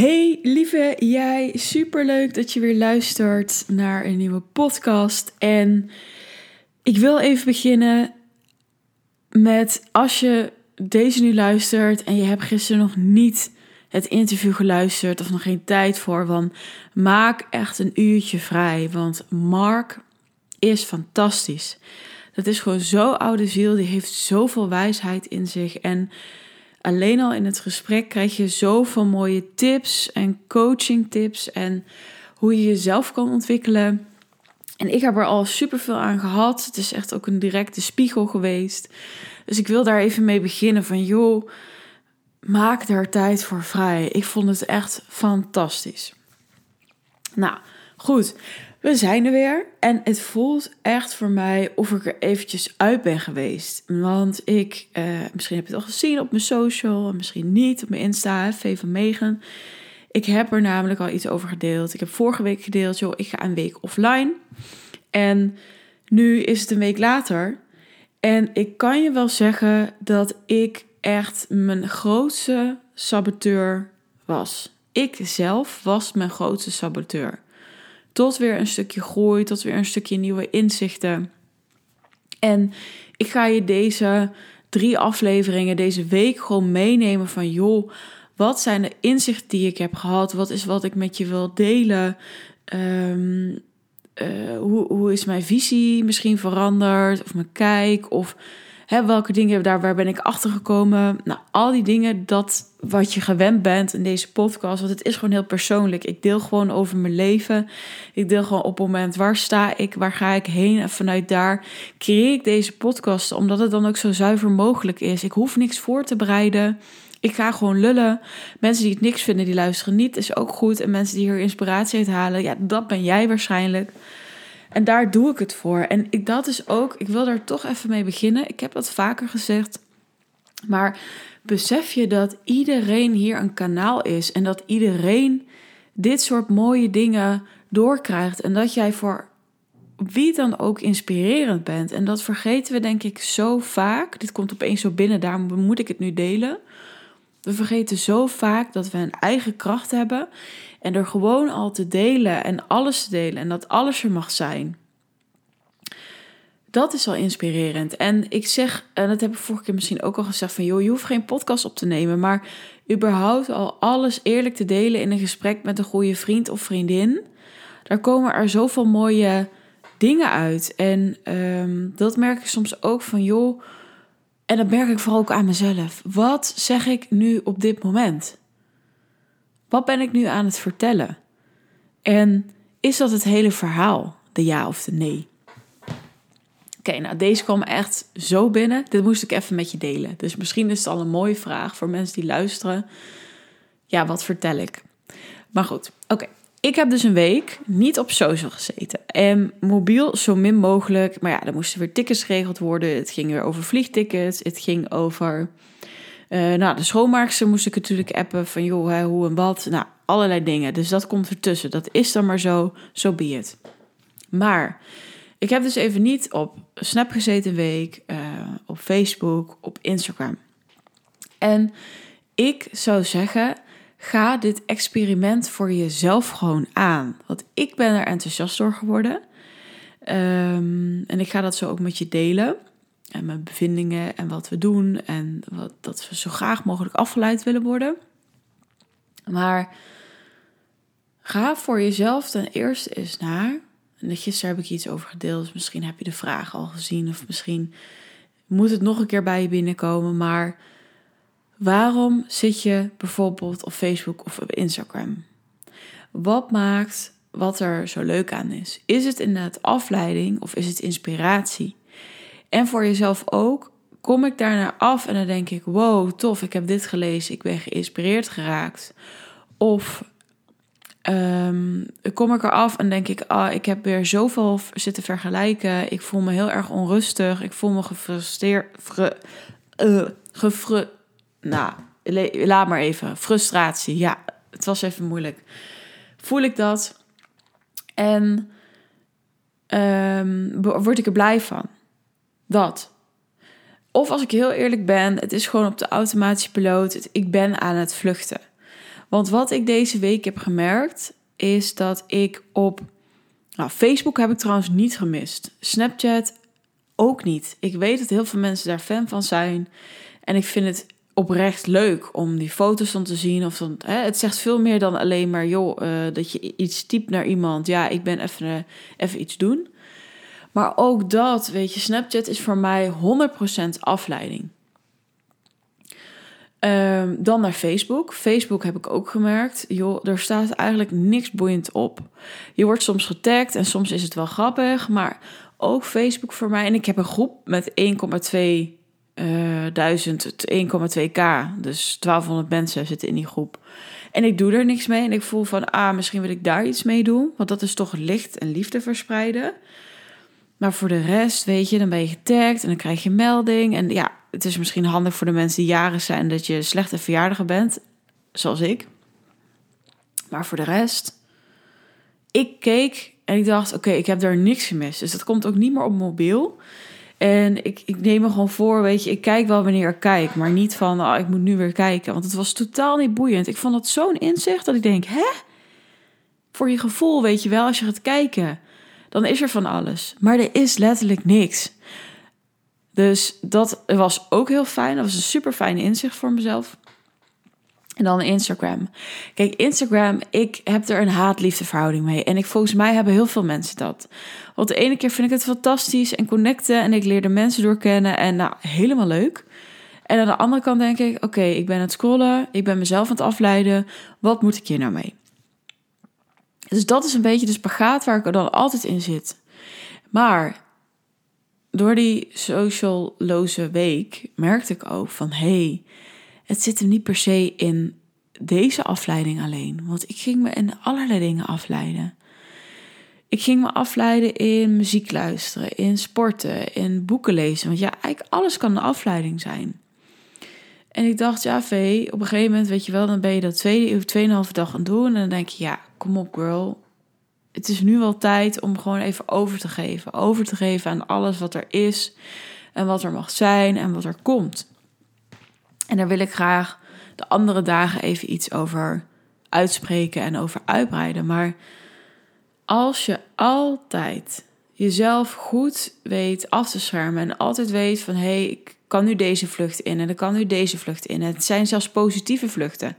Hey lieve jij, superleuk dat je weer luistert naar een nieuwe podcast. En ik wil even beginnen met als je deze nu luistert en je hebt gisteren nog niet het interview geluisterd of nog geen tijd voor, dan maak echt een uurtje vrij. Want Mark is fantastisch. Dat is gewoon zo'n oude ziel, die heeft zoveel wijsheid in zich. En alleen al in het gesprek krijg je zoveel mooie tips en coaching tips en hoe je jezelf kan ontwikkelen. En ik heb er al superveel aan gehad. Het is echt ook een directe spiegel geweest. Dus ik wil daar even mee beginnen van joh, maak daar tijd voor vrij. Ik vond het echt fantastisch. Nou, goed. We zijn er weer en het voelt echt voor mij of ik er eventjes uit ben geweest. Want ik, eh, misschien heb je het al gezien op mijn social, misschien niet op mijn Insta, V van Megen. Ik heb er namelijk al iets over gedeeld. Ik heb vorige week gedeeld, joh, ik ga een week offline. En nu is het een week later. En ik kan je wel zeggen dat ik echt mijn grootste saboteur was. Ik zelf was mijn grootste saboteur. Tot weer een stukje groei, tot weer een stukje nieuwe inzichten. En ik ga je deze drie afleveringen deze week gewoon meenemen van joh, wat zijn de inzichten die ik heb gehad? Wat is wat ik met je wil delen? Um, hoe, hoe is mijn visie misschien veranderd? Of mijn kijk? Of Hè, welke dingen daar, waar ben ik achter gekomen? Nou, al die dingen, dat wat je gewend bent in deze podcast. Want het is gewoon heel persoonlijk. Ik deel gewoon over mijn leven. Ik deel gewoon op het moment waar sta ik, waar ga ik heen. En vanuit daar creëer ik deze podcast. Omdat het dan ook zo zuiver mogelijk is. Ik hoef niks voor te bereiden. Ik ga gewoon lullen. Mensen die het niks vinden, die luisteren niet. Is ook goed. En mensen die hier inspiratie uit halen, ja, dat ben jij waarschijnlijk. En daar doe ik het voor. En ik, dat is ook, ik wil daar toch even mee beginnen. Ik heb dat vaker gezegd. Maar besef je dat iedereen hier een kanaal is en dat iedereen dit soort mooie dingen doorkrijgt en dat jij voor wie dan ook inspirerend bent. En dat vergeten we denk ik zo vaak. Dit komt opeens zo binnen, daarom moet ik het nu delen. We vergeten zo vaak dat we een eigen kracht hebben en er gewoon al te delen en alles te delen en dat alles er mag zijn. Dat is al inspirerend. En ik zeg, en dat heb ik vorige keer misschien ook al gezegd: van joh, je hoeft geen podcast op te nemen, maar überhaupt al alles eerlijk te delen in een gesprek met een goede vriend of vriendin. Daar komen er zoveel mooie dingen uit. En ehm, dat merk ik soms ook van joh. En dat merk ik vooral ook aan mezelf. Wat zeg ik nu op dit moment? Wat ben ik nu aan het vertellen? En is dat het hele verhaal, de ja of de nee? Oké, nou deze kwam echt zo binnen. Dit moest ik even met je delen. Dus misschien is het al een mooie vraag voor mensen die luisteren. Ja, wat vertel ik? Maar goed, oké. Ik heb dus een week niet op social gezeten. En mobiel zo min mogelijk. Maar ja, er moesten weer tickets geregeld worden. Het ging weer over vliegtickets. Het ging over uh, nou, de schoonmaakster moest ik natuurlijk appen van joh, hoe en wat. Nou, allerlei dingen. Dus dat komt ertussen. Dat is dan maar zo, zo so be it. Maar ik heb dus even niet op Snap gezeten een week, uh, op Facebook, op Instagram. En ik zou zeggen, ga dit experiment voor jezelf gewoon aan. Want ik ben er enthousiast door geworden. Um, en ik ga dat zo ook met je delen en mijn bevindingen en wat we doen en wat, dat we zo graag mogelijk afgeleid willen worden. Maar ga voor jezelf ten eerste eens naar. En gisteren heb ik iets over gedeeld, dus misschien heb je de vraag al gezien of misschien moet het nog een keer bij je binnenkomen. Maar waarom zit je bijvoorbeeld op Facebook of op Instagram? Wat maakt wat er zo leuk aan is? Is het inderdaad afleiding of is het inspiratie? En voor jezelf ook. Kom ik daarna af en dan denk ik: wow, tof, ik heb dit gelezen, ik ben geïnspireerd geraakt. Of um, kom ik eraf en denk ik: ah, ik heb weer zoveel zitten vergelijken. Ik voel me heel erg onrustig. Ik voel me gefrustreerd. Fru, uh, gefru, nou, laat maar even. Frustratie. Ja, het was even moeilijk. Voel ik dat? En um, word ik er blij van? Dat. Of als ik heel eerlijk ben, het is gewoon op de automatische piloot. ik ben aan het vluchten. Want wat ik deze week heb gemerkt, is dat ik op. Nou, Facebook heb ik trouwens niet gemist. Snapchat ook niet. Ik weet dat heel veel mensen daar fan van zijn. En ik vind het oprecht leuk om die foto's dan te zien. Of dan, hè, het zegt veel meer dan alleen maar, joh, uh, dat je iets typt naar iemand. Ja, ik ben even, uh, even iets doen. Maar ook dat, weet je, Snapchat is voor mij 100% afleiding. Um, dan naar Facebook. Facebook heb ik ook gemerkt. Joh, er staat eigenlijk niks boeiend op. Je wordt soms getagd en soms is het wel grappig. Maar ook Facebook voor mij. En ik heb een groep met 1,2 uh, 1000, 1,2k. Dus 1200 mensen zitten in die groep. En ik doe er niks mee. En ik voel van, ah, misschien wil ik daar iets mee doen. Want dat is toch licht en liefde verspreiden. Maar voor de rest, weet je, dan ben je getagd en dan krijg je melding. En ja, het is misschien handig voor de mensen die jaren zijn dat je slechte verjaardagen bent, zoals ik. Maar voor de rest, ik keek en ik dacht, oké, ik heb daar niks gemist. Dus dat komt ook niet meer op mobiel. En ik, ik neem me gewoon voor, weet je, ik kijk wel wanneer ik kijk, maar niet van, oh, ik moet nu weer kijken. Want het was totaal niet boeiend. Ik vond dat zo'n inzicht dat ik denk, hè? Voor je gevoel, weet je wel, als je gaat kijken, dan is er van alles. Maar er is letterlijk niks. Dus dat was ook heel fijn. Dat was een super fijn inzicht voor mezelf. En dan Instagram. Kijk, Instagram, ik heb er een haat-liefde mee. En ik, volgens mij hebben heel veel mensen dat. Want de ene keer vind ik het fantastisch en connecten. En ik leer de mensen doorkennen. En nou, helemaal leuk. En aan de andere kant denk ik, oké, ik ben aan het scrollen. Ik ben mezelf aan het afleiden. Wat moet ik hier nou mee? Dus dat is een beetje de spagaat waar ik er dan altijd in zit. Maar door die socialloze week merkte ik ook van hé, hey, het zit hem niet per se in deze afleiding alleen. Want ik ging me in allerlei dingen afleiden. Ik ging me afleiden in muziek luisteren, in sporten, in boeken lezen. Want ja, eigenlijk alles kan een afleiding zijn. En ik dacht, ja, Vee, op een gegeven moment, weet je wel, dan ben je dat tweede of tweeënhalve dag aan het doen. En dan denk je, ja, kom op, girl het is nu wel tijd om gewoon even over te geven. Over te geven aan alles wat er is en wat er mag zijn en wat er komt. En daar wil ik graag de andere dagen even iets over uitspreken en over uitbreiden. Maar als je altijd jezelf goed weet af te schermen en altijd weet van hé, hey, ik kan nu deze vlucht in en dan kan nu deze vlucht in. Het zijn zelfs positieve vluchten.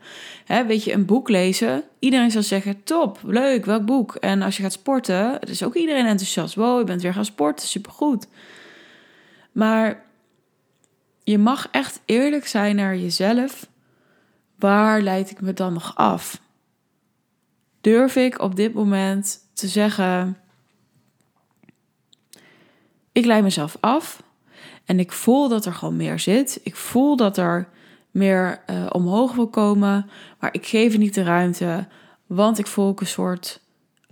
Weet je, een boek lezen, iedereen zal zeggen top, leuk, welk boek? En als je gaat sporten, is ook iedereen enthousiast. Wow, je bent weer gaan sporten, supergoed. Maar je mag echt eerlijk zijn naar jezelf. Waar leid ik me dan nog af? Durf ik op dit moment te zeggen: ik leid mezelf af en ik voel dat er gewoon meer zit. Ik voel dat er meer uh, omhoog wil komen. Maar ik geef niet de ruimte. Want ik voel ook een soort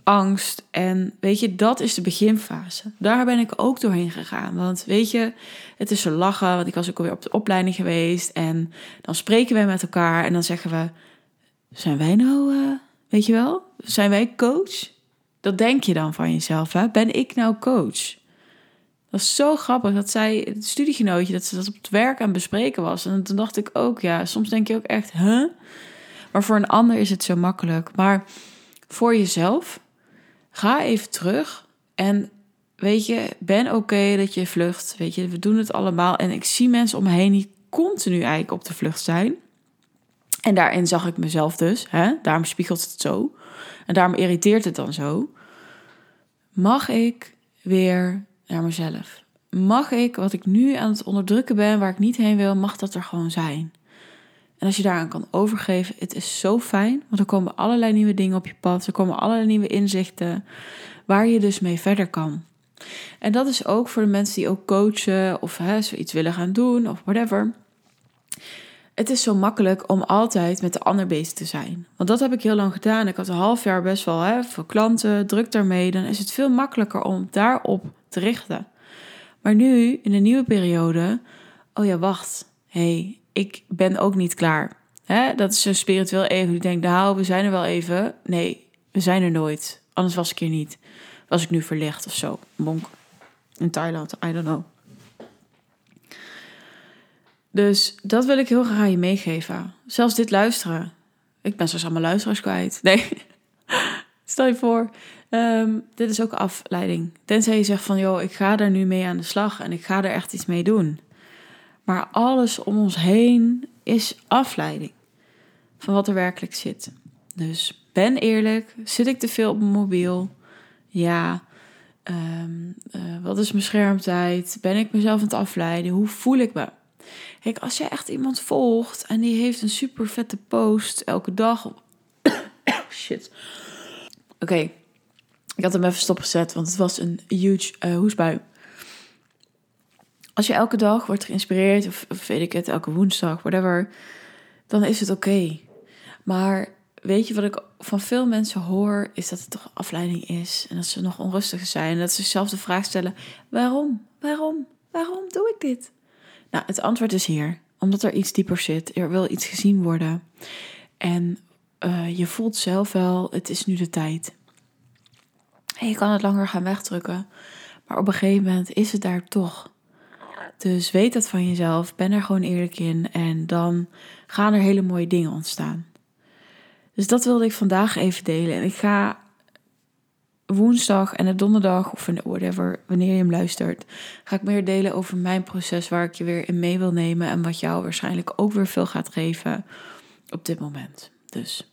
angst. En weet je, dat is de beginfase. Daar ben ik ook doorheen gegaan. Want weet je, het is zo lachen. Want ik was ook alweer op de opleiding geweest. En dan spreken wij met elkaar. En dan zeggen we: Zijn wij nou, uh, weet je wel? Zijn wij coach? Dat denk je dan van jezelf. Hè? Ben ik nou coach? Dat is zo grappig dat zij, het studiegenootje, dat ze dat op het werk aan het bespreken was. En toen dacht ik ook, ja, soms denk je ook echt, huh? Maar voor een ander is het zo makkelijk. Maar voor jezelf, ga even terug en weet je, ben oké dat je vlucht. Weet je, we doen het allemaal. En ik zie mensen om me heen die continu eigenlijk op de vlucht zijn. En daarin zag ik mezelf dus. Hè? Daarom spiegelt het zo. En daarom irriteert het dan zo. Mag ik weer naar mezelf. Mag ik wat ik nu aan het onderdrukken ben, waar ik niet heen wil, mag dat er gewoon zijn? En als je daaraan kan overgeven, het is zo fijn, want er komen allerlei nieuwe dingen op je pad, er komen allerlei nieuwe inzichten waar je dus mee verder kan. En dat is ook voor de mensen die ook coachen of hè, zoiets willen gaan doen of whatever. Het is zo makkelijk om altijd met de ander bezig te zijn. Want dat heb ik heel lang gedaan. Ik had een half jaar best wel hè, voor klanten, druk daarmee. Dan is het veel makkelijker om daarop te richten. Maar nu, in een nieuwe periode, oh ja, wacht. hey, ik ben ook niet klaar. Dat is zo spiritueel ego. Die denkt, nou, we zijn er wel even. Nee, we zijn er nooit. Anders was ik hier niet. Was ik nu verlicht of zo. Bonk. In Thailand, I don't know. Dus dat wil ik heel graag je meegeven. Zelfs dit luisteren. ik ben straks allemaal luisteraars kwijt. Nee, stel je voor, ehm, dit is ook afleiding. Tenzij je zegt van, joh, ik ga er nu mee aan de slag en ik ga er echt iets mee doen. Maar alles om ons heen is afleiding van wat er werkelijk zit. Dus ben eerlijk, zit ik te veel op mijn mobiel? Ja. Um, wat is mijn schermtijd? Ben ik mezelf aan het afleiden? Hoe voel ik me? Kijk, als je echt iemand volgt en die heeft een super vette post elke dag. shit. Oké, ik had hem even stopgezet, want het was een huge uh, hoesbui. Als je elke dag wordt geïnspireerd, of, of, weet ik het, elke woensdag, whatever, dan is het oké. Maar weet je wat ik van veel mensen hoor, is dat het toch afleiding is en dat ze nog onrustig zijn en dat ze zichzelf de vraag stellen: waarom, waarom, waarom doe ik dit? Nou, het antwoord is hier. Omdat er iets dieper zit. Er wil iets gezien worden. En uh, je voelt zelf wel, het is nu de tijd. En je kan het langer gaan wegdrukken. Maar op een gegeven moment is het daar toch. Dus weet dat van jezelf. Ben er gewoon eerlijk in. En dan gaan er hele mooie dingen ontstaan. Dus dat wilde ik vandaag even delen. En ik ga woensdag en de donderdag, of whatever, wanneer je hem luistert, ga ik meer delen over mijn proces waar ik je weer in mee wil nemen en wat jou waarschijnlijk ook weer veel gaat geven op dit moment. Dus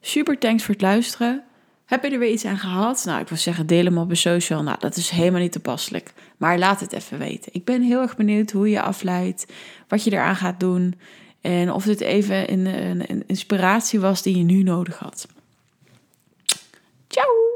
super thanks voor het luisteren. Heb je er weer iets aan gehad? Nou, ik wil zeggen, deel hem op een social. Nou, dat is helemaal niet toepasselijk. Maar laat het even weten. Ik ben heel erg benieuwd hoe je afleidt, wat je eraan gaat doen. En of dit even een, een, een inspiratie was die je nu nodig had. Ciao!